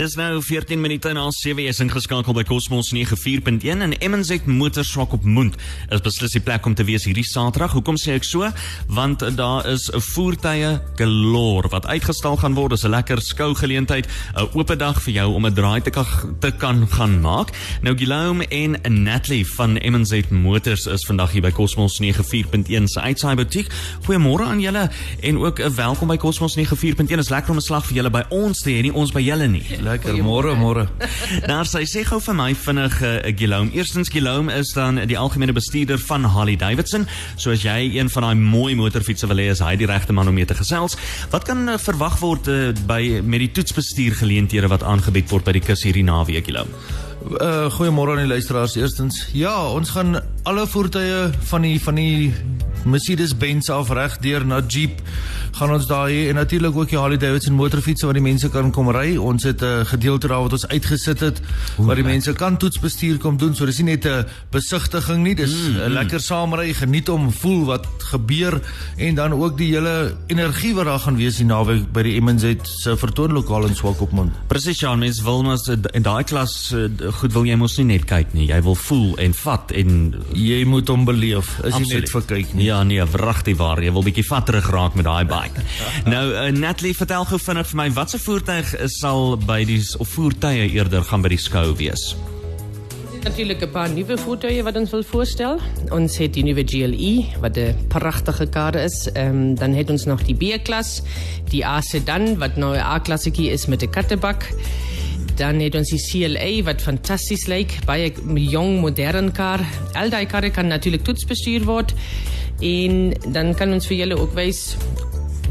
Dis nou 14 minute na 7 is ingeskakel by Cosmos 94.1 en MNZ Motorswak op Moond is beslis die plek om te wees hierdie Saterdag. Hoekom sê ek so? Want daar is 'n voertuie galore wat uitgestal gaan word. Dis 'n lekker skou geleentheid, 'n oop dag vir jou om 'n draai te kan te kan gaan maak. Nou Guillaume en Natalie van MNZ Motors is vandag hier by Cosmos 94.1 se uitsaai butiek. Goeiemôre aan julle en ook 'n welkom by Cosmos 94.1. Is lekker om 'n slag vir julle by ons te hê, nie ons by julle nie. Lekker, môre, môre. Nou sy sê gou vir my vinnig uh, Guillaume. Eerstens Guillaume is dan die algemene bestuurder van Harley Davidson. So as jy een van daai mooi motorfietsse wil hê, is hy die regte man om mee te gesels. Wat kan uh, verwag word uh, by met die toetsbestuur geleenthede wat aangebied word by die kus hierdie naweek Guillaume? Uh goeiemôre aan die luisteraars. Eerstens, ja, ons gaan alle voertuie van die van die Mercedes-Benz af reg deur na Jeep gaan ons daar hê en natuurlik ook die Harley Davidson motorfietsse waar die mense kan kom ry. Ons het 'n gedeelte daar wat ons uitgesit het waar die mense kan toetsbestuur kom doen. So dis nie net 'n besigtiging nie, dis 'n mm, mm. lekker saamry, geniet om voel wat gebeur en dan ook die hele energie wat daar gaan wees die naweek by die MNZ se vertoonlokaal in Swakopmund. Presies, ja, mens wil mos in daai klas goed wil jy mos nie net kyk nie. Jy wil voel en vat en jy moet hom beleef. Is nie net vir kyk nie. Ja, nee, wragtig waar. Jy wil bietjie vat terug raak met daai bike. nou, uh, Natalie, vertel gou vinnig vir my, watse voertuig sal by die of voertuie eerder gaan by die skou wees? Natuurlijk een paar nieuwe voertuigen wat ons wil voorstellen. Ons heeft die nieuwe GLE, wat een prachtige kar is. Um, dan heeft ons nog die B-klas, die A-sedan, wat nou een A-klasse is met de kattenbak. Dan heeft ons die CLA, wat fantastisch lijkt. Bij een jong, modern kar. Al die karren kan natuurlijk toetsbestuur worden. En dan kan ons vir julle ook wys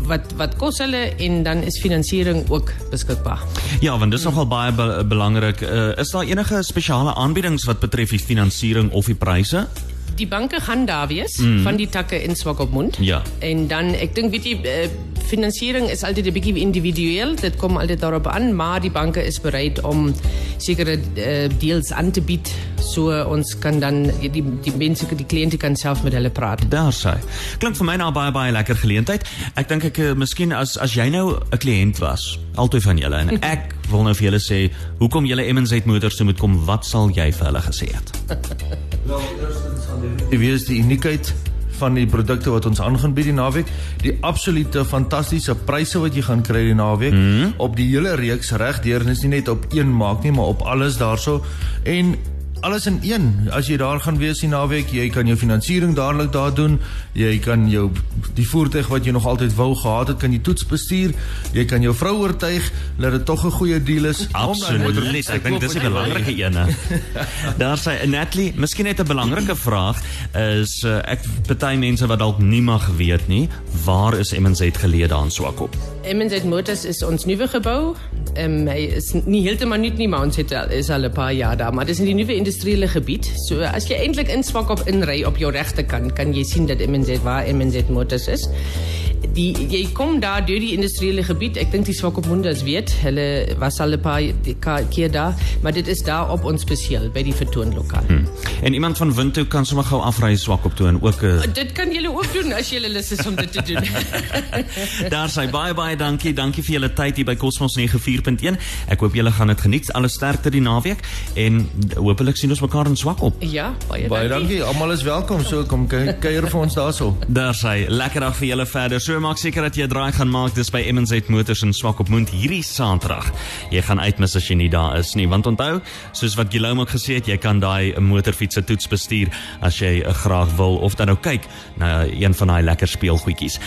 wat wat kos hulle en dan is finansiering ook beskikbaar. Ja, want dis nogal baie be belangrik. Uh, is daar enige spesiale aanbiedings wat betref die finansiering of die pryse? Die banke gaan daar wees mm. van die takke in Swakopmund. Ja. En dan ek dink weet jy uh, finansiering is altyd 'n bietjie individueel. Dit kom altyd daarop aan, maar die banke is bereid om sekere uh, deals aan te bied so ons kan dan die die mense die kliënte kan self met hulle praat. Daar sê. Klink vir my nou baie baie lekker geleentheid. Ek dink ek uh, miskien as as jy nou 'n kliënt was, altyd van julle en ek wil nou vir julle sê, hoekom julle MZ Motors toe moet kom, wat sal jy vir hulle gesê het? Wel, eerstens sal die wees die uniekheid van die produkte wat ons aangaan by die naweek, die absolute fantastiese pryse wat jy gaan kry die naweek. Mm op die hele reeks reg deur, dis nie net op een maak nie, maar op alles daarso. En alles in een. As jy daar gaan wees die naweek, jy kan jou finansiering dadelik daar doen. Jy kan jou die voertuig wat jy nog altyd wou gehad het, kan jy toets bestuur. Jy kan jou vrou oortuig dat dit tog 'n goeie deal is. Absoluut. Ek dink dis 'n belangrike een. daar sê Natalie, miskien net 'n belangrike vraag is uh, ek party mense wat dalk nie mag weet nie, waar is MNZ geleë daar swak op? MNZ Motors is ons nuwe gebou. Ehm um, hy is nie heeltemal nuut nie, maar ons het al is al 'n paar jaar daar, maar dis in die nuwe industriële gebied. So as jy eintlik in swak op inry op jou regte kant, kan jy sien dat MNZ waar MNZ Motors is. Die jy kom daar deur die industriële gebied. Ek dink die Swakopmunders weet, hulle was al 'n paar keer daar, maar dit is daar op ons spesiaal by die vertoonlokaal. Hmm. En iemand van Windhoek kan sommer gou afry Swakop toe en ook 'n uh... Dit kan julle ook doen as jy lus is om dit te doen. daar sê baie baie dankie. Dankie vir julle tyd hier by Cosmos 94.1. Ek hoop julle gaan dit geniet. Alle sterkte die naweek en hopelik sien ons mekaar in Swakop. Ja, baie dankie. Baie dankie. Almal is welkom. So kom kuier vir ons daarso. Daar sê lekker dag vir julle verder. So maak seker dat jy 'n draai gaan maak dis by MZ Motors in Swakopmund hierdie Saterdag. Jy gaan uitmis as jy nie daar is nie, want onthou, soos wat Guillaume ook gesê het, jy kan daai motorfiets se toets bestuur as jy graag wil of dan nou kyk na een van daai lekker speelgoedjies.